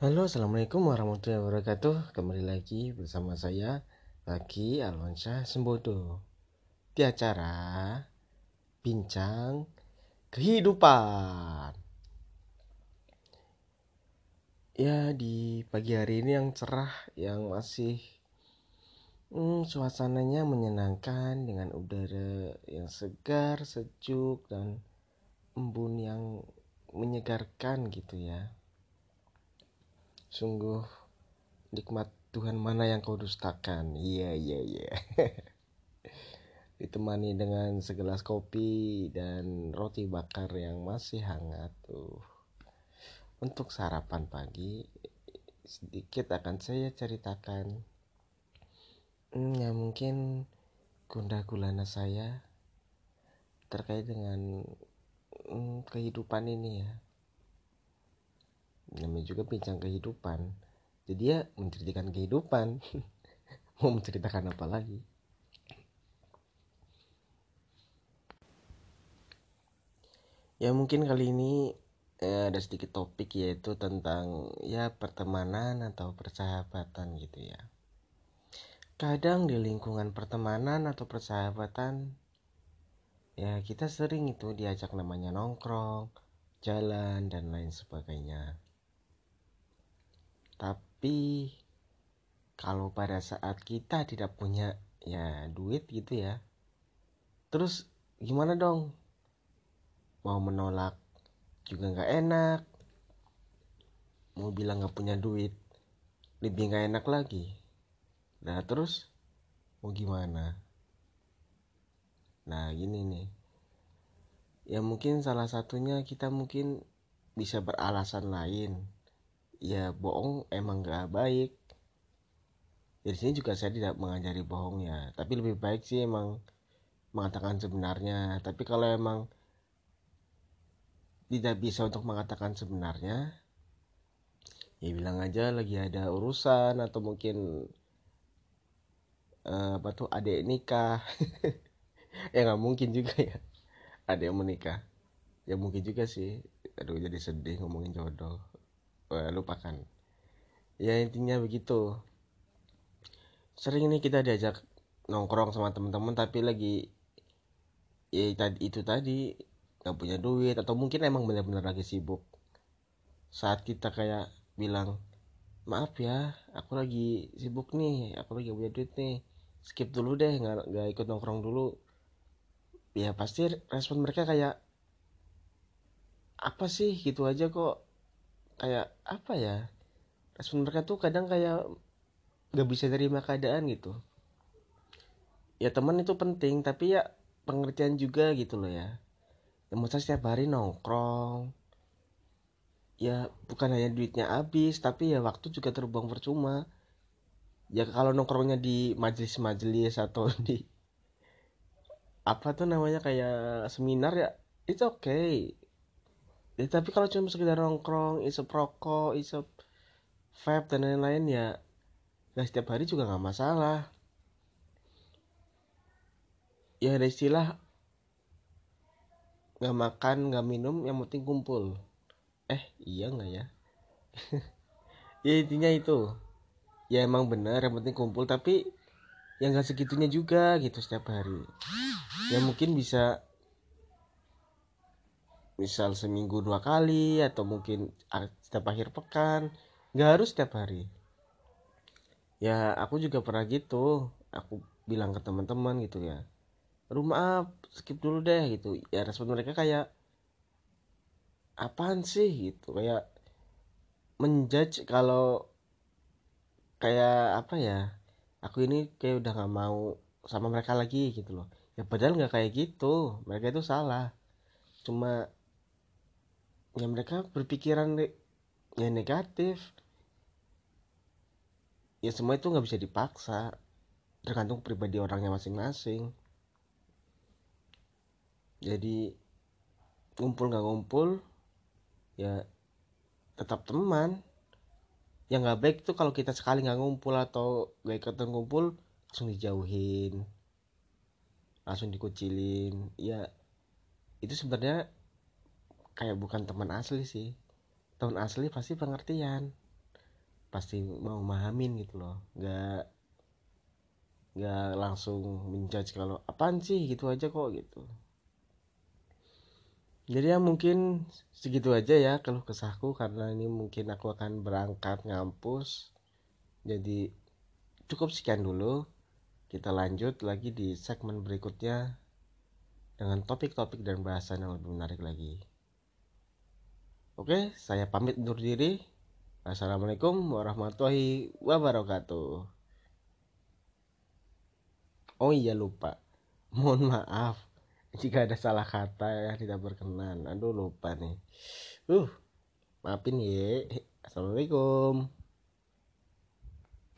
Halo, assalamualaikum warahmatullahi wabarakatuh. Kembali lagi bersama saya Bagi Alwansyah Sembodo di acara Bincang Kehidupan. Ya, di pagi hari ini yang cerah, yang masih hmm, suasananya menyenangkan dengan udara yang segar, sejuk, dan embun yang menyegarkan gitu ya. Sungguh nikmat Tuhan mana yang kau dustakan. Iya, iya, iya. Ditemani dengan segelas kopi dan roti bakar yang masih hangat tuh. Untuk sarapan pagi sedikit akan saya ceritakan hmm, ya mungkin gundah gulana saya terkait dengan hmm, kehidupan ini ya namanya juga bincang kehidupan. Jadi ya menceritakan kehidupan. Mau menceritakan apa lagi? Ya mungkin kali ini eh, ada sedikit topik yaitu tentang ya pertemanan atau persahabatan gitu ya. Kadang di lingkungan pertemanan atau persahabatan ya kita sering itu diajak namanya nongkrong jalan dan lain sebagainya tapi kalau pada saat kita tidak punya ya duit gitu ya terus gimana dong? Mau menolak juga nggak enak. Mau bilang nggak punya duit lebih nggak enak lagi. Nah terus mau gimana? Nah gini nih. Ya mungkin salah satunya kita mungkin bisa beralasan lain ya bohong emang gak baik. Di sini juga saya tidak mengajari bohong ya. Tapi lebih baik sih emang mengatakan sebenarnya. Tapi kalau emang tidak bisa untuk mengatakan sebenarnya ya bilang aja lagi ada urusan atau mungkin uh, apa tuh adik nikah. Ya nggak mungkin juga ya. Ada yang menikah. Ya mungkin juga sih. Aduh jadi sedih ngomongin jodoh Wah, lupakan. Ya intinya begitu. Sering nih kita diajak nongkrong sama teman-teman tapi lagi ya itu tadi nggak punya duit atau mungkin emang benar-benar lagi sibuk. Saat kita kayak bilang maaf ya aku lagi sibuk nih aku lagi punya duit nih skip dulu deh nggak nggak ikut nongkrong dulu. Ya pasti respon mereka kayak apa sih gitu aja kok kayak apa ya respon mereka tuh kadang kayak gak bisa terima keadaan gitu. Ya teman itu penting tapi ya pengertian juga gitu loh ya. Ya masa setiap hari nongkrong. Ya bukan hanya duitnya habis tapi ya waktu juga terbuang percuma. Ya kalau nongkrongnya di majelis-majelis atau di apa tuh namanya kayak seminar ya itu oke okay ya tapi kalau cuma sekedar nongkrong isep rokok isep vape dan lain-lain ya nggak setiap hari juga nggak masalah. Ya ada istilah nggak makan nggak minum yang penting kumpul. Eh iya nggak ya? Ya intinya itu. Ya emang benar yang penting kumpul tapi yang nggak segitunya juga gitu setiap hari. Ya mungkin bisa misal seminggu dua kali atau mungkin setiap akhir pekan. Nggak harus setiap hari. Ya aku juga pernah gitu. Aku bilang ke teman-teman gitu ya rumah skip dulu deh gitu. Ya respon mereka kayak apaan sih? gitu. Kayak menjudge kalau kayak apa ya aku ini kayak udah nggak mau sama mereka lagi gitu loh. Ya padahal nggak kayak gitu. Mereka itu salah. Cuma ya mereka berpikiran ya negatif. Ya semua itu nggak bisa dipaksa. Tergantung pribadi orangnya masing-masing. Jadi ngumpul nggak ngumpul ya tetap teman. Yang nggak baik tuh kalau kita sekali nggak ngumpul atau gak ikut ngumpul langsung dijauhin. Langsung dikucilin. Ya itu sebenarnya kayak bukan teman asli sih. Teman asli pasti pengertian. Pasti mau memahamin gitu loh. Nggak nggak langsung menjudge kalau apaan sih? Gitu aja kok gitu. Jadi ya mungkin segitu aja ya kalau kesahku karena ini mungkin aku akan berangkat ngampus. Jadi cukup sekian dulu. Kita lanjut lagi di segmen berikutnya dengan topik-topik dan bahasan yang lebih menarik lagi oke saya pamit undur diri Assalamualaikum warahmatullahi wabarakatuh. Oh iya lupa. Mohon maaf jika ada salah kata yang tidak berkenan. Aduh lupa nih. Uh, maafin ya. Assalamualaikum.